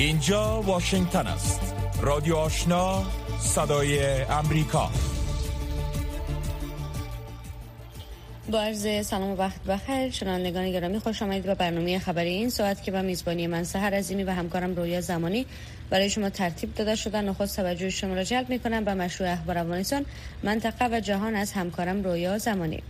اینجا واشنگتن است. رادیو آشنا صدای امریکا. با عرض سلام و وقت بخیر. شنوندگان گرامی خوش آمدید به برنامه خبری این ساعت که با میزبانی من سهر عظیمی و همکارم رویا زمانی برای شما ترتیب داده شده. نخست توجه شما را جلب می کنم به مشروع اخبار افغانستان منطقه و جهان از همکارم رویا زمانی.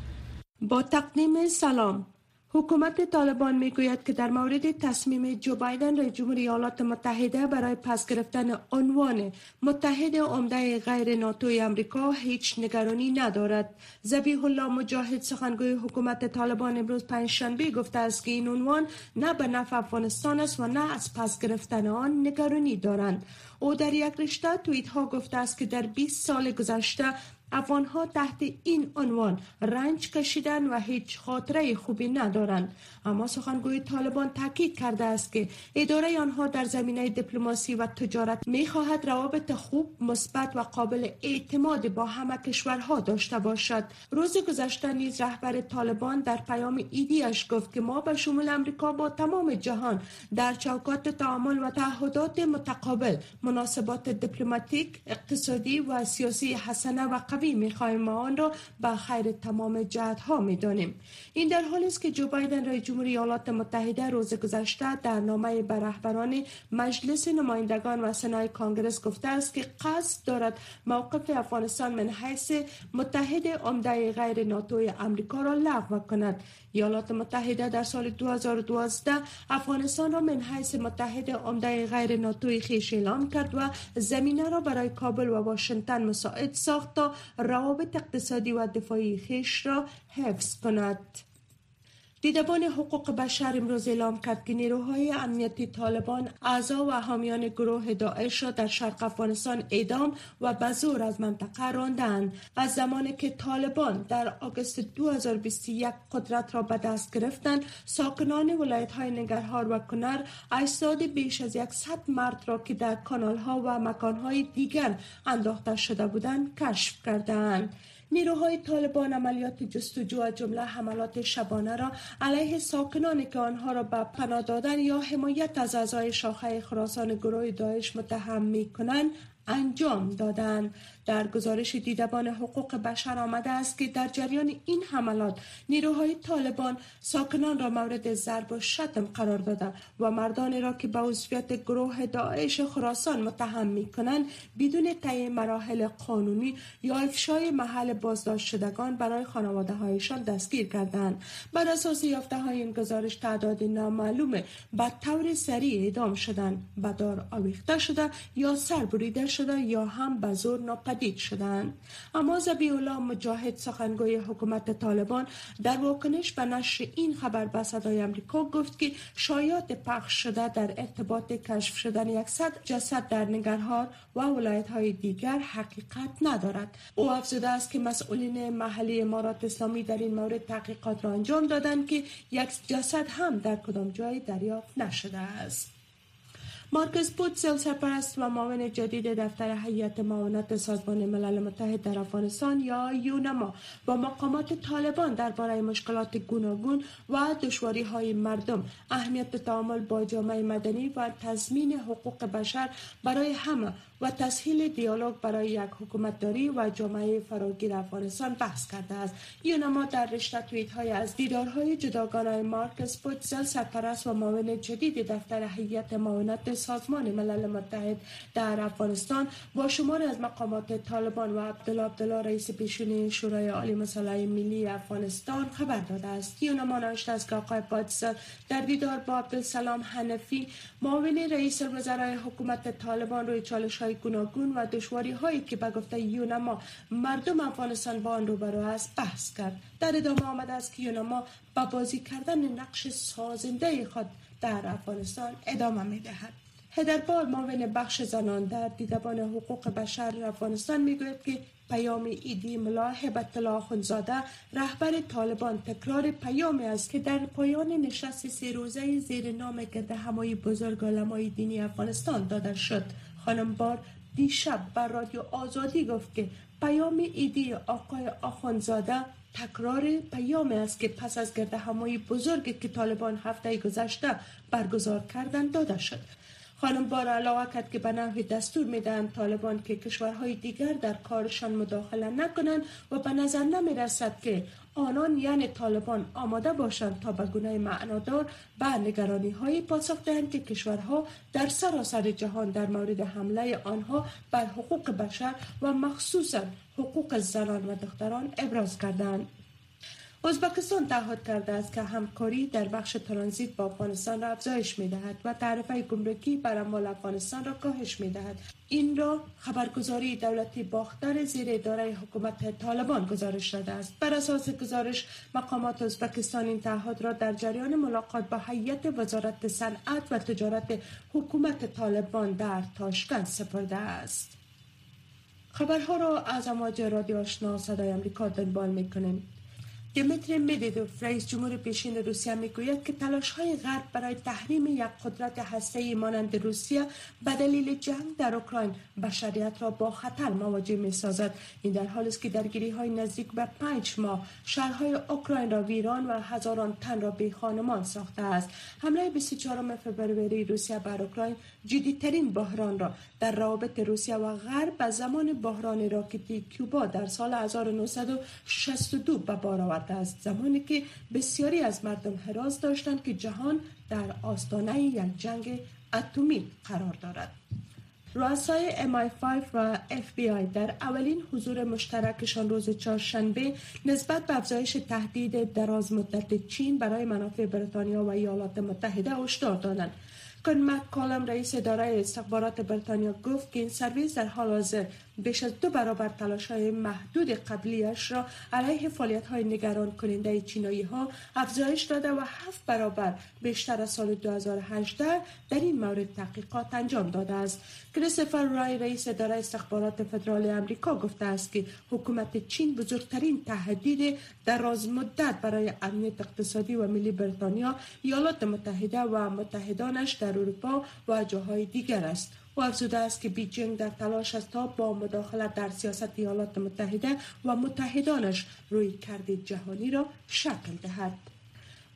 با تقدیم سلام حکومت طالبان می‌گوید که در مورد تصمیم جو بایدن رئیس جمهوری ایالات متحده برای پس گرفتن عنوان متحد عمده غیر ناتوی امریکا هیچ نگرانی ندارد. زبیح الله مجاهد سخنگوی حکومت طالبان امروز پنجشنبه گفته است که این عنوان نه به نفع افغانستان است و نه از پس گرفتن آن نگرانی دارند. او در یک رشته توییت ها گفته است که در 20 سال گذشته افغانها تحت این عنوان رنج کشیدن و هیچ خاطره خوبی ندارند. اما سخنگوی طالبان تاکید کرده است که اداره آنها در زمینه دیپلماسی و تجارت می‌خواهد روابط خوب مثبت و قابل اعتماد با همه کشورها داشته باشد. روز گذشته نیز رهبر طالبان در پیام ایدیش گفت که ما به شمول امریکا با تمام جهان در چوکات تعامل و تعهدات متقابل مناسبات دیپلماتیک اقتصادی و سیاسی حسنه و قوی می‌خواهیم و آن را به خیر تمام جهتها می‌دانیم. این در حالی است که جو بایدن رئیس جمهوری ایالات متحده روز گذشته در نامه به رهبران مجلس نمایندگان و سنای کانگرس گفته است که قصد دارد موقف افغانستان من حیث متحد عمده غیر ناتوی امریکا را لغو کند. ایالات متحده در سال 2012 افغانستان را من حیث متحد عمده غیر ناتوی خیش اعلام کرد و زمینه را برای کابل و واشنگتن مساعد ساخت تا روابط اقتصادی و دفاعی خیش را حفظ کند. دیدبان حقوق بشر امروز اعلام کرد که نیروهای امنیتی طالبان اعضا و حامیان گروه داعش را در شرق افغانستان اعدام و به زور از منطقه راندند. از زمانی که طالبان در آگوست 2021 قدرت را به دست گرفتند ساکنان ولایت های نگرهار و کنر اجساد بیش از 100 مرد را که در کانال ها و مکان های دیگر انداخته شده بودند کشف کردند. نیروهای طالبان عملیات جستجو و جمله حملات شبانه را علیه ساکنانی که آنها را به پناه دادن یا حمایت از اعضای شاخه خراسان گروه داعش متهم می کنند انجام دادند. در گزارش دیدبان حقوق بشر آمده است که در جریان این حملات نیروهای طالبان ساکنان را مورد ضرب و شتم قرار داده و مردانی را که به عضویت گروه داعش خراسان متهم می کنند بدون طی مراحل قانونی یا افشای محل بازداشت شدگان برای خانواده هایشان دستگیر کردند. بر اساس یافته های این گزارش تعداد نامعلوم به طور سریع اعدام شدند. به دار آویخته شده یا سر بریده شده یا هم به زور شدند اما زبی الله مجاهد سخنگوی حکومت طالبان در واکنش به نشر این خبر به صدای امریکا گفت که شایعات پخش شده در ارتباط کشف شدن یکصد جسد در نگرهار و ولایت های دیگر حقیقت ندارد. او افزوده است که مسئولین محلی امارات اسلامی در این مورد تحقیقات را انجام دادند که یک جسد هم در کدام جای دریافت نشده است. مارکس پوتسل سرپرست و معاون جدید دفتر هیئت معاونت سازمان ملل متحد در افغانستان یا یونما با مقامات طالبان درباره مشکلات گوناگون و دشواری های مردم اهمیت تعامل با جامعه مدنی و تضمین حقوق بشر برای همه و تسهیل دیالوگ برای یک حکومتداری و جامعه فراگیر افغانستان بحث کرده است. یونما در رشته توییت های از دیدارهای جداگانه مارکس پوتسل سرپرست و معاون جدید دفتر هیئت معاونت سازمان ملل متحد در افغانستان با شمار از مقامات طالبان و عبدالله عبدالله رئیس پیشین شورای عالی مسئله ملی افغانستان خبر داده است. یونما نوشته است که آقای پادسل در دیدار با عبدالسلام حنفی معاون رئیس الوزرای حکومت طالبان روی چالش های گوناگون و دشواری هایی که به گفته یونما مردم افغانستان با آن روبرو است بحث کرد. در ادامه آمده است که یونما با بازی کردن نقش سازنده خود در افغانستان ادامه می دهد. هدربال معاون بخش زنان در دیدبان حقوق بشر افغانستان می‌گوید که پیام ایدی ملا هبت الله خونزاده رهبر طالبان تکرار پیامی است که در پایان نشست سه روزه زیر نام گرد همایی بزرگ علمای دینی افغانستان داده شد. خانم بار دیشب بر رادیو آزادی گفت که پیام ایدی آقای آخونزاده تکرار پیامی است که پس از گرد همایی بزرگی که طالبان هفته گذشته برگزار کردن داده شد. خانم بار علاوه کرد که به نحو دستور می‌دهند طالبان که کشورهای دیگر در کارشان مداخله نکنند و به نظر نمی رسد که آنان یعنی طالبان آماده باشند تا به گونه معنادار به نگرانی های پاسخ دهند که کشورها در سراسر جهان در مورد حمله آنها بر حقوق بشر و مخصوصا حقوق زنان و دختران ابراز کردند. ازبکستان تعهد کرده است که همکاری در بخش ترانزیت با افغانستان را افزایش می دهد و تعرفه گمرکی بر اموال افغانستان را کاهش می دهد. این را خبرگزاری دولتی باختر زیر اداره حکومت طالبان گزارش داده است. بر اساس گزارش مقامات ازبکستان این تعهد را در جریان ملاقات با هیئت وزارت صنعت و تجارت حکومت طالبان در تاشکند سپرده است. خبرها را از امواج رادیو آشنا صدای آمریکا دنبال می کنیم. دیمیتری مدیدوف رئیس جمهور پیشین روسیه می‌گوید که تلاش های غرب برای تحریم یک قدرت هسته مانند روسیه به دلیل جنگ در اوکراین بشریت را با خطر مواجه می سازد این در حالی است که درگیری های نزدیک به پنج ماه شهرهای اوکراین را ویران و هزاران تن را به خانمان ساخته است. حمله 24 فوریه روسیه بر اوکراین جدیدترین بحران را در روابط روسیه و غرب به زمان بحران راکتی کیوبا در سال 1962 به بار آورده است. زمانی که بسیاری از مردم حراس داشتند که جهان در آستانه یک جنگ اتمی قرار دارد. رؤسای MI5 و FBI در اولین حضور مشترکشان روز چهارشنبه نسبت به افزایش تهدید دراز مدت چین برای منافع بریتانیا و ایالات متحده هشدار دادند. کن کالم رئیس اداره استخبارات بریتانیا گفت که این سرویس در حال حاضر بیش از دو برابر تلاش های محدود قبلیش را علیه فعالیت های نگران کننده چینایی ها افزایش داده و هفت برابر بیشتر از سال 2018 در این مورد تحقیقات انجام داده است. کریستوفر رای رئیس اداره استخبارات فدرال امریکا گفته است که حکومت چین بزرگترین تهدید دراز مدت برای امنیت اقتصادی و ملی بریتانیا، ایالات متحده و متحدانش در اروپا و جاهای دیگر است. و افزوده است که بیجینگ در تلاش است تا با مداخلت در سیاست ایالات متحده و متحدانش روی کرده جهانی را شکل دهد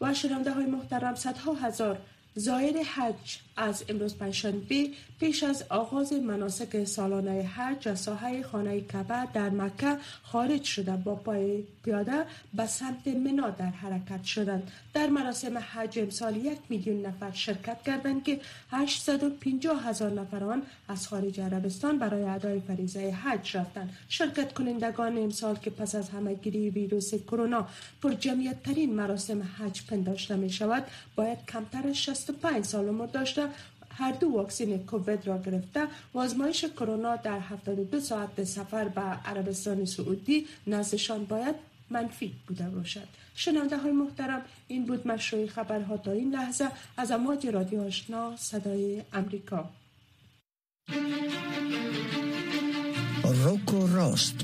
و شنونده های محترم صدها هزار زایر حج از امروز پنجشنبه پیش از آغاز مناسک سالانه حج از ساحه خانه کعبه در مکه خارج شده. با پای پیاده به سمت منا در حرکت شدند. در مراسم حج امسال یک میلیون نفر شرکت کردند که 850 هزار نفران از خارج عربستان برای ادای فریضه حج رفتند. شرکت کنندگان امسال که پس از همهگیری ویروس کرونا پر جمعیت ترین مراسم حج پنداشته می شود باید کمتر از 65 سال عمر داشته هر دو واکسین کووید را گرفته. و آزمایش کرونا در 72 ساعت سفر به عربستان سعودی نزدشان باید منفی بوده باشد. شنونده های محترم این بود مشروع خبرها تا این لحظه. از امواج رادیو آشنا صدای امریکا. روکو راست.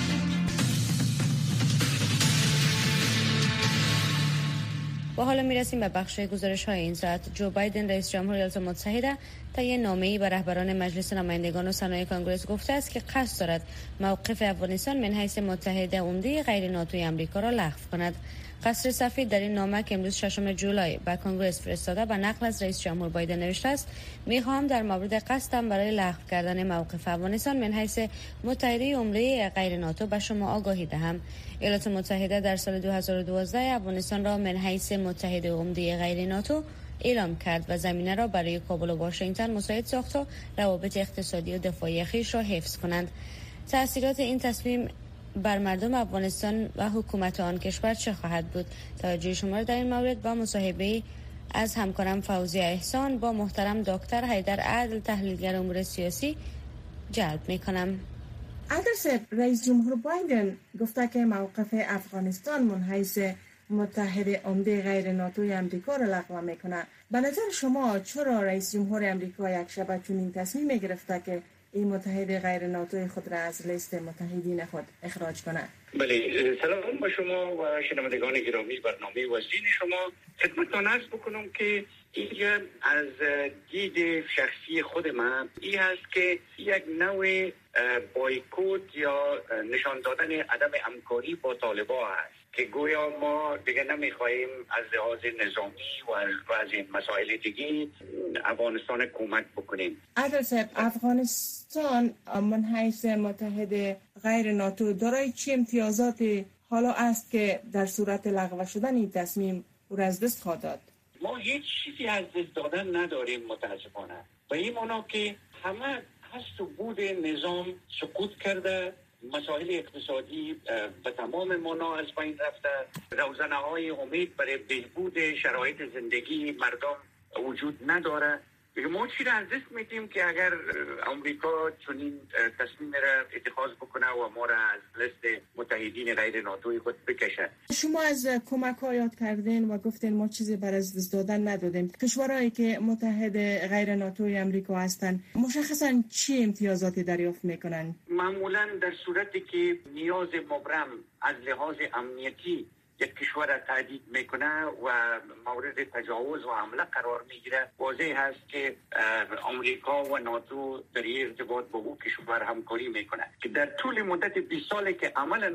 و حالا می‌رسیم به بخش گزارش های این ساعت. جو بایدن رئیس جمهور ایالات متحده تا یه نامه ای به رهبران مجلس نمایندگان و صنایع کانگرس گفته است که قصد دارد موقف افغانستان من حیث متحده عمده غیر ناتوی امریکا را لغو کند. قصر سفید در این نامه که امروز ششم جولای به کنگرس فرستاده به نقل از رئیس جمهور بایدن نوشته است می‌خواهم در مورد قصدم برای لغو کردن موقف افغانستان من حیث متحده عمره غیر ناتو به شما آگاهی دهم. ایالات متحده در سال 2012 افغانستان را من حیث متحده عمده غیر ناتو اعلام کرد و زمینه را برای کابل و واشنگتن مساعد ساخت و روابط اقتصادی و دفاعی خیش را حفظ کنند. تاثیرات این تصمیم بر مردم افغانستان و حکومت آن کشور چه خواهد بود؟ توجه شما را در این مورد با مصاحبه از همکارم فوزی احسان با محترم دکتر حیدر عدل تحلیلگر امور سیاسی جلب می کنم عدل رئیس جمهور بایدن گفته که موقف افغانستان منحیث متحد عمده غیر ناتوی امریکا را لغو می‌کنه به نظر شما چرا رئیس جمهور امریکا یک شبه چنین تصمیم گرفته که این متحد غیر ناتوی خود را از لیست متحدین خود اخراج کنه بله سلام با شما و شنوندگان گرامی برنامه وزین شما. خدمتتان عرض بکنم که اینجا از دید شخصی خود من این هست که یک نوع بایکوت یا نشان دادن عدم همکاری با طالبا هست که گویا ما دیگه نمی‌خواهیم از لحاظ نظامی و از این مسائل دیگه افغانستان کمک بکنیم. افغانستان من حیث متحد غیر ناتو دارای چه امتیازات حالا است که در صورت لغو شدن این تصمیم او از دست خواهد داد؟ ما هیچ چیزی از دست دادن نداریم متاسفانه. و این مانا که همه هست و بود نظام سقوط کرده مسائل اقتصادی به تمام مانا از بین رفته. روزنه های امید برای بهبود شرایط زندگی مردم وجود نداره. ما چی را از دست میدیم که اگر امریکا چنین تصمیم را اتخاذ بکنه و ما را از لست متحدین غیر ناتوی خود بکشه. شما از کمک ها یاد کردین و گفتین ما چیزی بر از دست دادن ندادیم. کشورهایی که متحد غیر ناتوی امریکا هستند مشخصا چی امتیازاتی دریافت می‌کنن؟ معمولا در صورتی که نیاز مبرم از لحاظ امنیتی یک کشور را تهدید می‌کنه و مورد تجاوز و حمله قرار می‌گیره. واضح هست که امریکا و ناتو در ارتباط با او کشور همکاری می‌کنه. که در طول مدت 20 سالی که عملا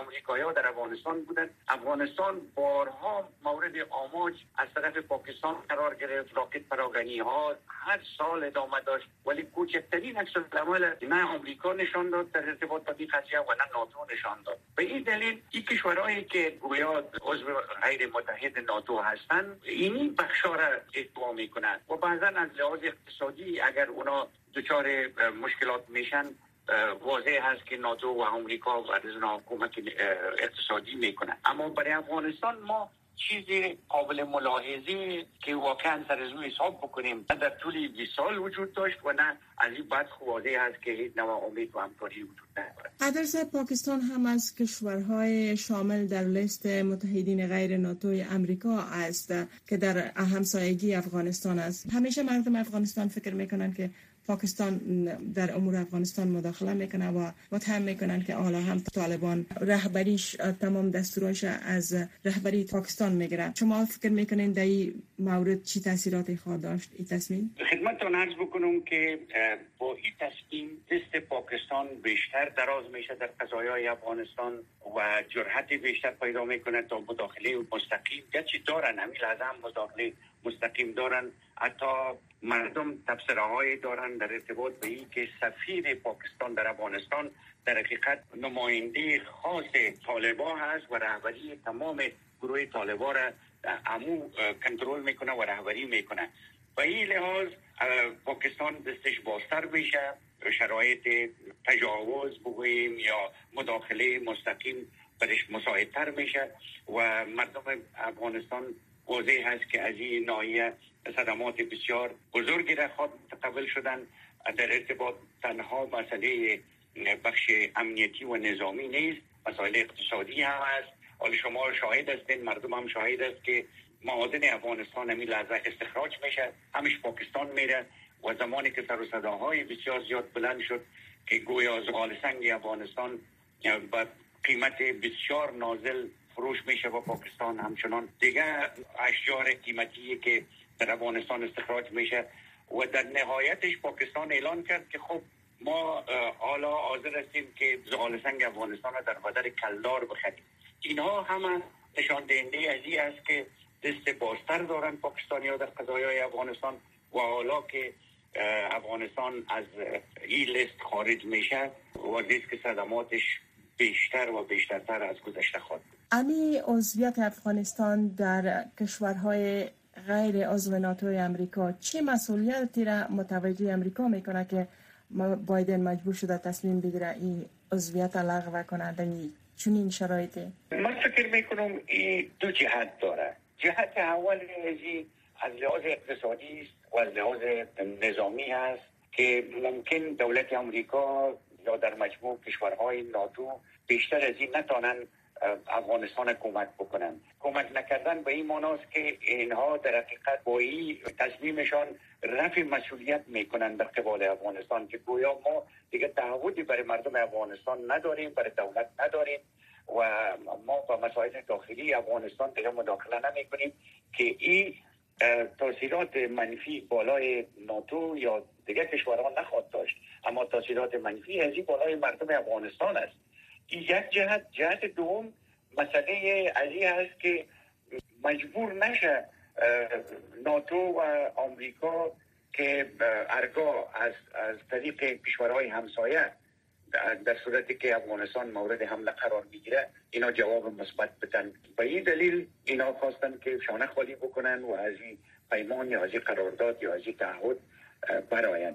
امریکایی در افغانستان بودن افغانستان بارها مورد آماج از طرف پاکستان قرار گرفت. راکت پراگنی ها هر سال ادامه داشت. ولی کوچکترین عکس العمل نه امریکا نشان داد در ارتباط با این قضیه و نه ناتو نشان داد. به این دلیل این کشورهایی که گویا عضو غیر متحد ناتو هستند اینی بخشا را ادعا می‌کنند. و بعضا از لحاظ اقتصادی اگر اونا دچار مشکلات میشن واضح هست که ناتو و امریکا و از کمک اقتصادی می‌کنن. اما برای افغانستان ما چیزی قابل ملاحظه که واقعا سر از حساب بکنیم. نه در طول 20 سال وجود داشت و نه از این بعد واضح هست که هیچ نوع امید و همکاری وجود ندارد. پاکستان هم از کشورهای شامل در لیست متحدین غیر ناتوی امریکا است که در همسایگی افغانستان است. همیشه مردم افغانستان فکر می‌کنن که پاکستان در امور افغانستان مداخله می‌کنه و متهم می‌کنن که حالا هم طالبان رهبریش تمام دستوراش از رهبری پاکستان می‌گیره. شما فکر می‌کنین در این مورد چی تاثیراتی خواهد داشت؟ این تصمیم؟ خدمتتون عرض بکنم که با این تصمیم دست پاکستان بیشتر دراز میشه در قضایای افغانستان و جرحت بیشتر پیدا می‌کنه تا مداخله مستقیم. گرچه دارن همین لحظه هم مداخله مستقیم دارن. حتی مردم تبصره های دارن در ارتباط به این که سفیر پاکستان در افغانستان در حقیقت نماینده خاص طالبا هست و رهبری تمام گروه طالبا را امو کنترل می‌کنه و رهبری می‌کنه. و این لحاظ پاکستان دستش بازتر بشه شرایط تجاوز بگوییم یا مداخله مستقیم برش مساعدتر میشه و مردم افغانستان واضح هست که از این ناحیه صدمات بسیار بزرگی را خواهد متقبل شدن در ارتباط تنها مسئله بخش امنیتی و نظامی نیست مسائل اقتصادی هم هست حال شما شاهد هستین مردم هم شاهد است که معادن افغانستان همین لحظه استخراج میشه. همش پاکستان میره و زمانی که سر و صداهای بسیار زیاد بلند شد که گویا زغال سنگ افغانستان با قیمت بسیار نازل فروش میشه با پاکستان. همچنان دیگه اشجار قیمتی که در افغانستان استخراج میشه و در نهایتش پاکستان اعلان کرد که خب ما حالا حاضر هستیم که زغال سنگ افغانستان را در بدر کلدار بخریم. اینها همه نشان دهنده از این است که دست بازتر دارن پاکستانی ها در قضایای افغانستان و حالا که افغانستان از این لیست خارج میشه و ریسک صدماتش بیشتر و بیشترتر از گذشته خواهد امی عضویت افغانستان در کشورهای غیر عضو ناتوی امریکا چه مسئولیتی را متوجه امریکا می‌کنه که بایدن مجبور شده تصمیم بگیره این عضویت لغو کنه در چنین شرایطی؟ من فکر می‌کنم این دو جهت داره. جهت اول از لحاظ اقتصادی است و از لحاظ نظامی است که ممکن دولت امریکا یا در مجموع کشورهای ناتو بیشتر از این نتانن افغانستان کمک بکنن. کمک نکردن به این ماناست که اینها در حقیقت با این تصمیمشان رفع مسئولیت می‌کنن در قبال افغانستان که گویا ما دیگه تعهدی برای مردم افغانستان نداریم برای دولت نداریم و ما با مسائل داخلی افغانستان دیگه مداخله نمی کنیم که این تاثیرات منفی بالای ناتو یا دیگه کشورها نخواد داشت. اما تاثیرات منفی از این بالای مردم افغانستان است. یک جهت جهت دوم مسئله علی هست که مجبور نشه ناتو و آمریکا که ارگاه از, از طریق کشورهای همسایه در صورتی که افغانستان مورد حمله قرار می‌گیره اینا جواب مثبت بدن. به این دلیل اینا خواستن که شانه خالی بکنن و از این پیمان یا از این قرارداد یا از این تعهد براین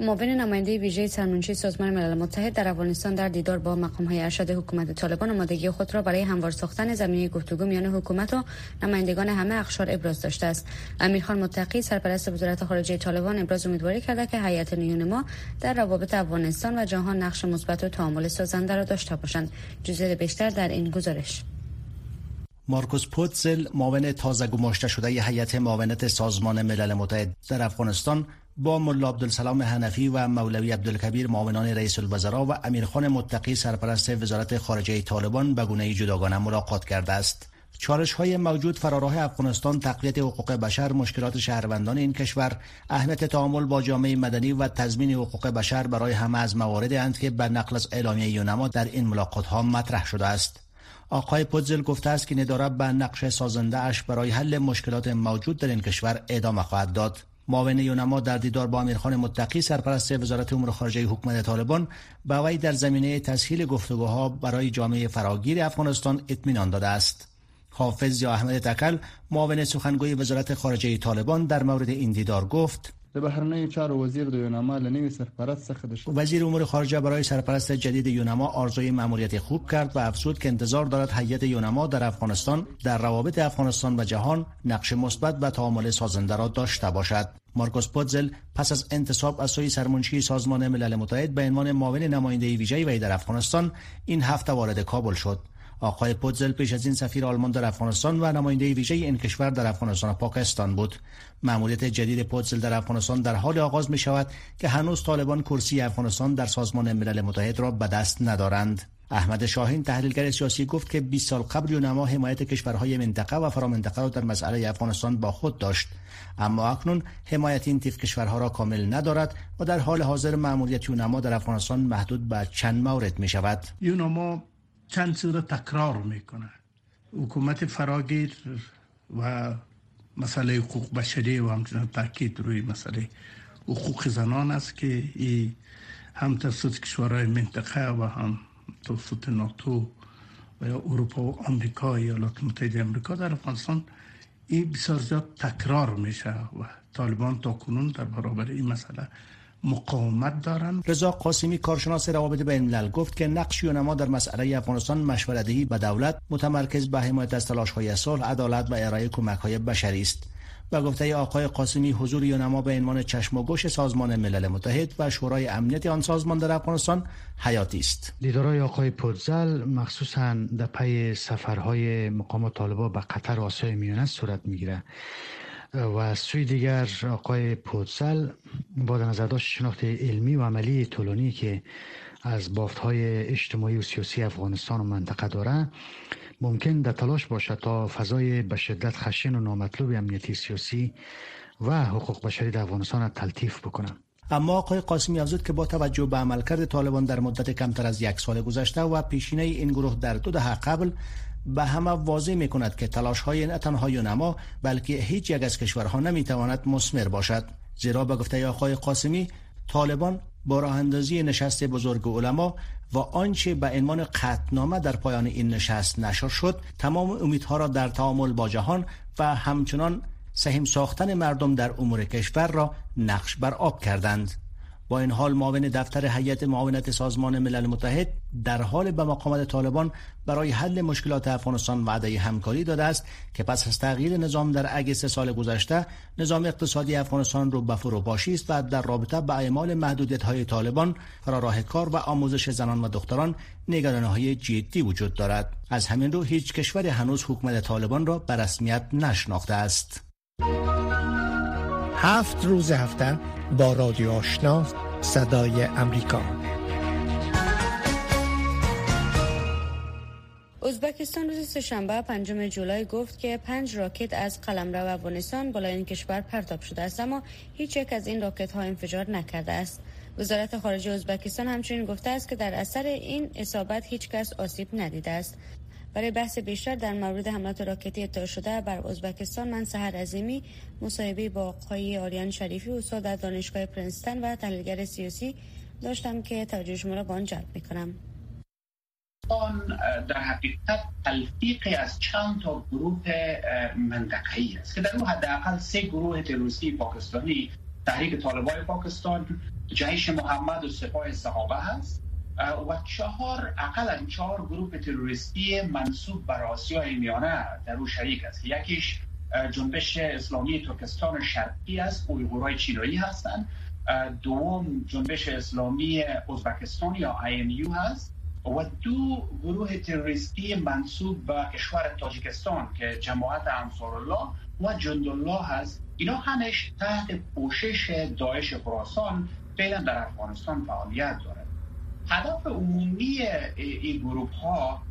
معاون نماینده ویژه سرمنشی سازمان ملل متحد در افغانستان در دیدار با مقام های ارشد حکومت طالبان آمادگی خود را برای هموار ساختن زمینه گفتگو میان حکومت و نمایندگان همه اقشار ابراز داشته است. امیرخان متقی سرپرست وزارت خارجه طالبان ابراز امیدواری کرده که هیئت نیونما در روابط افغانستان و جهان نقش مثبت و تعامل سازنده را داشته باشند. جزئیات بیشتر در این گزارش. مارکوس پوتزل معاون تازه گماشته شده هیئت معاونت سازمان ملل متحد در افغانستان با ملا عبدالسلام حنفی و مولوی عبدالکبیر معاونان رئیس الوزراء و امیرخان متقی سرپرست وزارت خارجه طالبان به گونه جداگانه ملاقات کرده است. چارش های موجود فراراه افغانستان تقویت حقوق بشر مشکلات شهروندان این کشور اهمیت تعامل با جامعه مدنی و تضمین حقوق بشر برای همه از موارد اند که به نقل از اعلامیه یونما در این ملاقات ها مطرح شده است آقای پوتزل گفته است که نداره به نقش سازنده اش برای حل مشکلات موجود در این کشور ادامه خواهد داد معاون یونما در دیدار با امیرخان متقی سرپرست وزارت امور خارجه حکومت طالبان به وی در زمینه تسهیل گفتگوها برای جامعه فراگیر افغانستان اطمینان داده است. حافظ یا احمد تکل معاون سخنگوی وزارت خارجه طالبان در مورد این دیدار گفت د چارو وزیر د یونما لنوی سرپرست څخه د وزیر امور خارجه برای سرپرست جدید یونما آرزوی ماموریت خوب کرد و افزود که انتظار دارد هیئت یونما در افغانستان در روابط افغانستان و جهان نقش مثبت و تعامل سازنده را داشته باشد. مارکوس پوتزل پس از انتصاب از سوی سرمنشی سازمان ملل متحد به عنوان معاون نماینده ویژه وی در افغانستان این هفته وارد کابل شد. آقای پوتزل پیش از این سفیر آلمان در افغانستان و نماینده ویژه این کشور در افغانستان و پاکستان بود. مأموریت جدید پوتزل در افغانستان در حال آغاز می شود که هنوز طالبان کرسی افغانستان در سازمان ملل متحد را به دست ندارند. احمد شاهین تحلیلگر سیاسی گفت که 20 سال قبل یونما حمایت کشورهای منطقه و فرامنطقه را در مسئله افغانستان با خود داشت. اما اکنون حمایت این تیف کشورها را کامل ندارد و در حال حاضر مأموریت یونما در افغانستان محدود به چند مورد می شود یونما چند سوره تکرار می‌کنه. حکومت فراگیر و مسئله حقوق بشری و همچنان تاکید روی مسئله حقوق زنان است که ای هم توسط کشورهای منطقه و هم توسط ناتو و یا اروپا و آمریکا یا ایالات متحده امریکا در افغانستان این بسیار زیاد تکرار میشه و طالبان تا کنون در برابر این مسئله مقاومت دارند. رضا قاسمی کارشناس روابط بین الملل گفت که نقش یونما در مسئله افغانستان مشورتدهی به دولت متمرکز به حمایت از های صلح عدالت و ارائه های بشری است. و گفته آقای قاسمی حضور یونما به عنوان چشم و گوش سازمان ملل متحد و شورای امنیت آن سازمان در افغانستان حیاتی است. دیدارهای آقای پودزل مخصوصا در پی سفرهای مقامات طالبا به قطر و آسیای میانه صورت می‌گیره. و از سوی دیگر آقای پودسل با نظر داشت شناخت علمی و عملی طولانی که از بافت های اجتماعی و سیاسی افغانستان و منطقه داره ممکن در تلاش باشد تا فضای به شدت خشن و نامطلوب امنیتی سیاسی و حقوق بشری در افغانستان را تلطیف بکنه. اما آقای قاسمی افزود که با توجه به عملکرد طالبان در مدت کمتر از یک سال گذشته و پیشینه این گروه در دو دهه قبل به همه واضح می کند که تلاش های نه تنها بلکه هیچ یک از کشورها نمی تواند مسمر باشد. زیرا به گفته آقای قاسمی طالبان با راه اندازی نشست بزرگ علما و آنچه به عنوان قطنامه در پایان این نشست نشر شد تمام امیدها را در تعامل با جهان و همچنان سهم ساختن مردم در امور کشور را نقش بر آب کردند. با این حال معاون دفتر هیئت معاونت سازمان ملل متحد در حال به مقامات طالبان برای حل مشکلات افغانستان وعده همکاری داده است که پس از تغییر نظام در اگست سال گذشته نظام اقتصادی افغانستان رو به فروپاشی است و در رابطه به اعمال محدودیت های طالبان را راه کار و آموزش زنان و دختران نگرانی های جدی وجود دارد. از همین رو هیچ کشور هنوز حکومت طالبان را به رسمیت نشناخته است. هفت روز هفته با رادیو آشنا صدای امریکا. ازبکستان روز سهشنبه پنجم جولای گفت که پنج راکت از قلمرو افغانستان بالای این کشور پرتاب شده است اما هیچ یک از این راکت ها انفجار نکرده است. وزارت خارجه ازبکستان همچنین گفته است که در اثر این اصابت هیچ کس آسیب ندیده است. برای بحث بیشتر در مورد حملات راکتی اتفاق شده بر ازبکستان من سهر عظیمی مصاحبه با آقای آریان شریفی استاد در دانشگاه پرنستن و تحلیلگر سیاسی داشتم که توجه شما را به آن جلب می‌کنم. آن در حقیقت تلفیقی از چند تا گروه منطقه‌ای است که در اون حداقل سه گروه تروریستی پاکستانی تحریک طالبان پاکستان جیش محمد و سپاه صحابه هست. و چهار اقلا چهار گروه تروریستی منصوب بر آسیای میانه در او شریک است. یکیش جنبش اسلامی ترکستان شرقی است اویغورای چینایی هستند. دوم جنبش اسلامی ازبکستان یا IMU هست. و دو گروه تروریستی منصوب به کشور تاجیکستان که جماعت انصارالله و جندالله هست. اینا همش تحت پوشش داعش خراسان فعلا در افغانستان فعالیت دارد هدف عمومی این گروه ها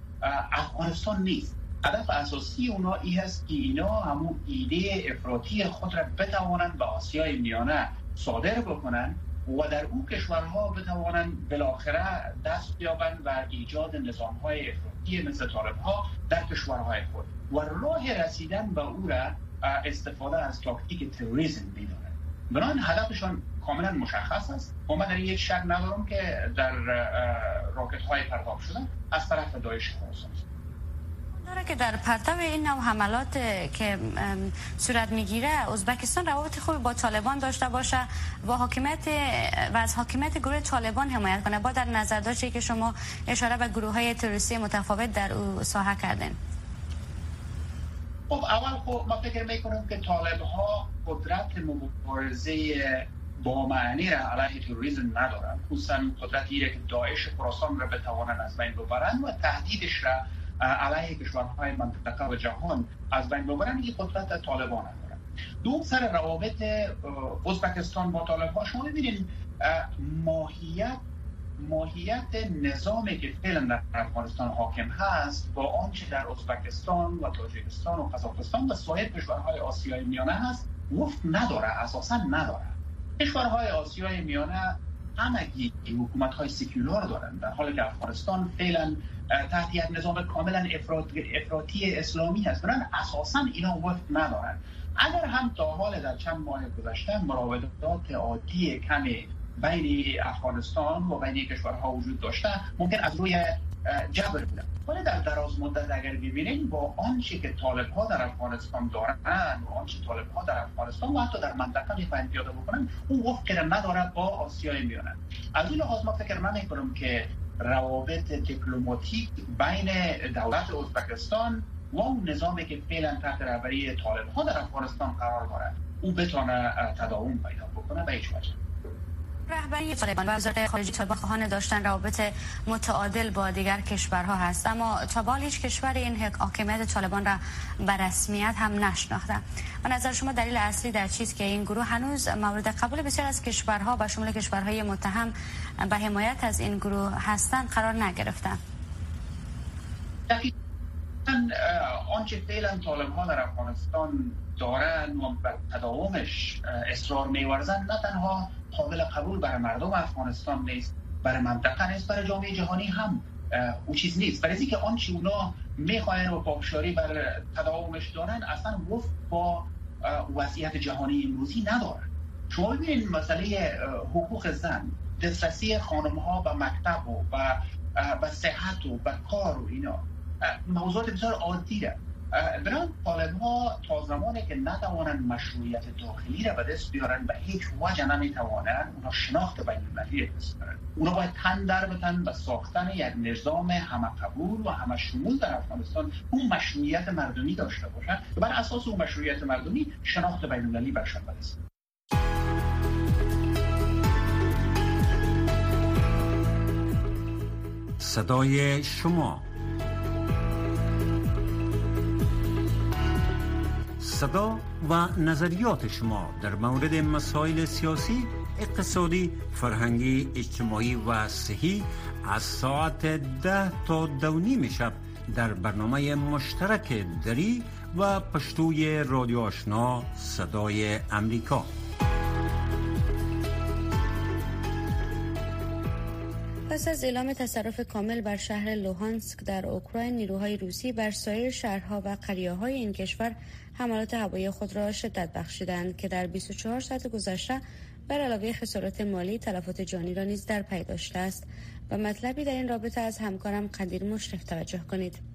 افغانستان نیست. هدف اساسی اونا ای هست که اینا همون ایده افراطی خود را بتوانند به آسیای میانه صادر بکنن و در اون کشورها بتوانند بالاخره دست بیابند و ایجاد نظام های افراطی مثل طالب ها در کشورهای خود. و راه رسیدن به او را استفاده از تاکتیک تروریسم می‌دانند بنابراین هدفشان کاملا مشخص است. و من در یک شک ندارم که در راکت های پرتاب شدن از طرف دایش خراسان داره که در پرتاب این نوع حملات که صورت می‌گیره ازبکستان روابط خوبی با طالبان داشته باشه و حاکمیت و از حاکمیت گروه طالبان حمایت کنه. با در نظر داشته که شما اشاره به گروه های تروریستی متفاوت در او ساحه کردن خب اول خب ما فکر می‌کنم که طالب ها قدرت مبارزه با معنی را علیه تروریسم ندارن. خصوصا قدرت ایره که داعش خراسان را بتوانند از بین ببرند و تهدیدش را علیه کشورهای منطقه و جهان از بین ببرند این قدرت طالبان دارن دو سر روابط ازبکستان با طالبان شما ببینید ماهیت ماهیت نظامی که فعلا در افغانستان حاکم هست با آنچه در ازبکستان و تاجیکستان و قزاقستان و سایر کشورهای آسیای میانه هست وفت نداره اساسا نداره. کشورهای آسیای میانه همگی حکومت های سکولار دارند در حالی که افغانستان فعلا تحت یک نظام کاملا افراطی اسلامی هست. برن اساسا اینا وفت ندارن. اگر هم تا حال در چند ماه گذشته مراودات عادی کمی بین افغانستان و بین کشورها وجود داشته ممکن از روی جبر بودن. ولی در دراز مدت اگر ببینیم با آنچه که طالب ها در افغانستان دارن و آنچه طالب ها در افغانستان و حتی در منطقه می‌خواهند پیاده بکنن اون وفق ندارد با آسیای میانه از این لحاظ ما فکر که روابط دیپلماتیک بین دولت ازبکستان و اون نظامی که فعلا تحت رهبری طالب ها در افغانستان قرار دارد او بتونه تداوم پیدا بکنه به هیچ وجه. رهبری طالبان و وزارت خارجه طالبان خواهان داشتن روابط متعادل با دیگر کشورها هست. اما تا هیچ کشور این حاکمیت طالبان را به رسمیت هم نشناخته. و نظر شما دلیل اصلی در چیز که این گروه هنوز مورد قبول بسیار از کشورها و شمول کشورهای متهم به حمایت از این گروه هستند قرار نگرفتن آنچه فعلا طالب ها در افغانستان دارن و بر تداومش اصرار میورزن نه تنها قابل قبول برای مردم افغانستان نیست برای منطقه نیست برای جامعه جهانی هم او چیز نیست. برای اینکه آنچه اونا می‌خواین و پاکشاری بر تداومش دارن اصلا وفق با وضعیت جهانی امروزی ندارن. شما ببینید مسئله حقوق زن دسترسی خانم ها به مکتب و به صحت و به کار و اینا. موضوعات بسیار عادی برای طالب ها تا زمانی که نتوانند مشروعیت داخلی را به دست بیارن به هیچ وجه نمی‌توانند اونا شناخت بین المللی دست بیارن اونا باید تن در بتن به ساختن یک نظام همه قبول و همه شمول در افغانستان اون مشروعیت مردمی داشته باشن و بر اساس اون مشروعیت مردمی شناخت بین المللی برشان برسه صدای شما. صدا و نظریات شما در مورد مسائل سیاسی اقتصادی فرهنگی اجتماعی و صحی از ساعت ده تا دونیم شب در برنامه مشترک دری و پشتوی رادیو آشنا صدای امریکا. پس از اعلام تصرف کامل بر شهر لوهانسک در اوکراین نیروهای روسی بر سایر شهرها و قریه این کشور حملات هوایی خود را شدت بخشیدند که در 24 ساعت گذشته بر علاوه خسارات مالی تلفات جانی را نیز در پی داشته است و مطلبی در این رابطه از همکارم قدیر مشرف توجه کنید.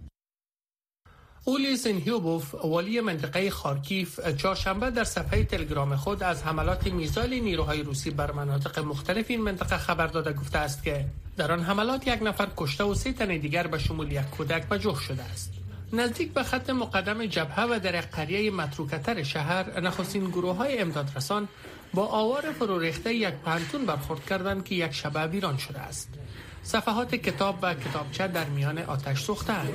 اولی سنهیوبوف والی منطقه خارکیف چهارشنبه در صفحه تلگرام خود از حملات میزایل نیروهای روسی بر مناطق مختلف این منطقه خبر داده گفته است که در آن حملات یک نفر کشته و سه تن دیگر به شمول یک کودک مجروح شده است. نزدیک به خط مقدم جبهه و در قریه متروکتر شهر نخستین گروه های امدادرسان با آوار فرو ریخته یک پنتون برخورد کردند که یک شبه ویران شده است. صفحات کتاب و کتابچه در میان آتش سوختند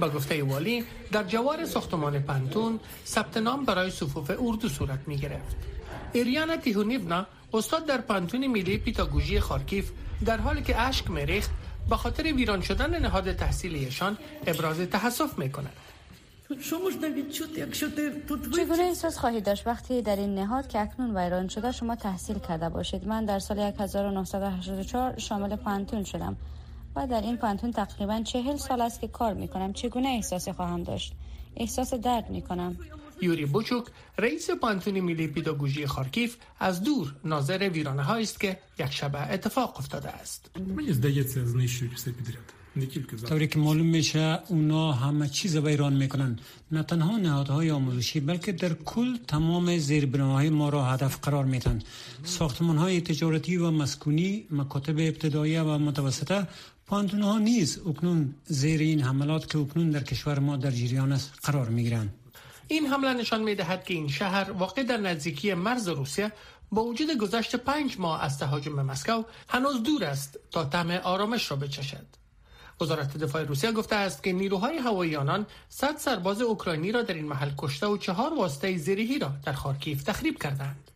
با گفته والی در جوار ساختمان پنتون ثبت نام برای صفوف اردو صورت می گرفت ایریانا تیهونیونا استاد در پنتون میلی پیتاگوژی خارکیف در حالی که اشک میریخت به خاطر ویران شدن نهاد تحصیلیشان ابراز تحسف می کند. چگونه احساس خواهید داشت وقتی در این نهاد که اکنون ویران شده شما تحصیل کرده باشید؟ من در سال 1984 شامل پانتون شدم و در این پانتون تقریبا چهل سال است که کار می کنم چگونه احساسی خواهم داشت؟ احساس درد می کنم یوری بوچوک رئیس پانتون ملی پیداگوژی خارکیف از دور ناظر ویرانه است که یک شبه اتفاق افتاده است. طوری که معلوم میشه اونا همه چیز به ایران می‌کنن. نه تنها نهادهای آموزشی بلکه در کل تمام زیربناهای ما را هدف قرار میتن ساختمان های تجارتی و مسکونی مکاتب ابتدایی و متوسطه پانتون ها نیز اکنون زیر این حملات که اکنون در کشور ما در جریان است قرار می‌گیرند. این حمله نشان می دهد که این شهر واقع در نزدیکی مرز روسیه با وجود گذشت پنج ماه از تهاجم مسکو هنوز دور است تا طعم آرامش را بچشد. وزارت دفاع روسیه گفته است که نیروهای هوایی آنان صد سرباز اوکراینی را در این محل کشته و چهار واسطه زیرهی را در خارکیف تخریب کردند.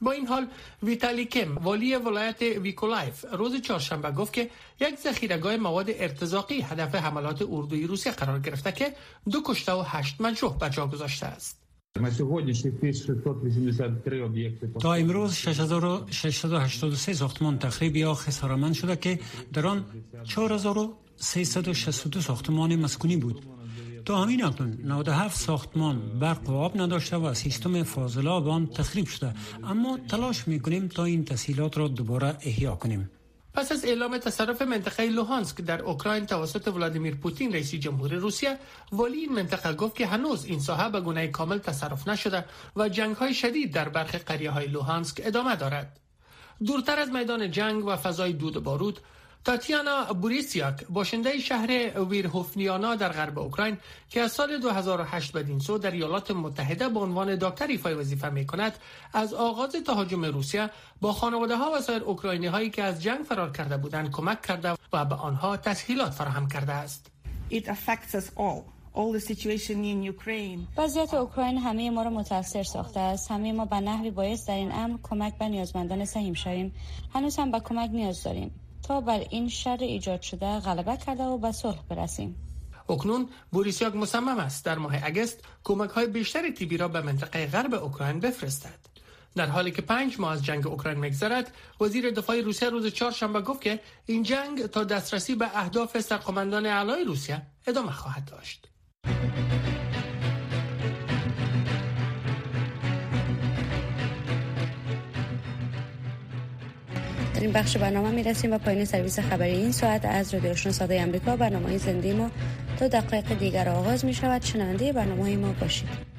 با این حال ویتالی کم والی ولایت میکولایف روز چهارشنبه گفت که یک ذخیره‌گاه مواد ارتزاقی هدف حملات اردوی روسیه قرار گرفته که دو کشته و هشت مجروح به جا گذاشته است. تا امروز 6683 ساختمان تخریب یا خسارتمند شده که در آن 4362 ساختمان مسکونی بود. تا همین اکنون 97 ساختمان برق و آب نداشته و سیستم فاضله آن تخریب شده. اما تلاش می‌کنیم تا این تسهیلات را دوباره احیا کنیم. پس از اعلام تصرف منطقه لوهانسک در اوکراین توسط ولادیمیر پوتین رئیس جمهوری روسیه ولی این منطقه گفت که هنوز این ساحه به گونه کامل تصرف نشده و جنگ های شدید در برخی قریه های لوهانسک ادامه دارد. دورتر از میدان جنگ و فضای دود بارود تاتیانا بوریسیاک باشنده شهر ویرهوفنیانا در غرب اوکراین که از سال 2008 بدین سو در ایالات متحده به عنوان دکتر ایفای وظیفه می کند از آغاز تهاجم روسیه با خانواده ها و سایر اوکراینی هایی که از جنگ فرار کرده بودند کمک کرده و به آنها تسهیلات فراهم کرده است. وضعیت اوکراین همه ما را متاثر ساخته است. همه ما به نحوی باعث در این امر کمک به نیازمندان سهیم شویم. هنوز هم به کمک نیاز داریم. تا بر این شر ایجاد شده غلبه کرده و به صلح برسیم. اکنون بوریسیاک مصمم است در ماه اگست کمک های بیشتری تیبی را به منطقه غرب اوکراین بفرستد. در حالی که پنج ماه از جنگ اوکراین میگذرد وزیر دفاع روسیه روز چهارشنبه گفت که این جنگ تا دسترسی به اهداف سرقمندان علای روسیه ادامه خواهد داشت. این بخش برنامه می رسیم و پایین سرویس خبری این ساعت از رادیو آشنا صدای آمریکا. برنامه زنده ما تا دقایق دیگر آغاز می شود شنونده برنامه ما باشید.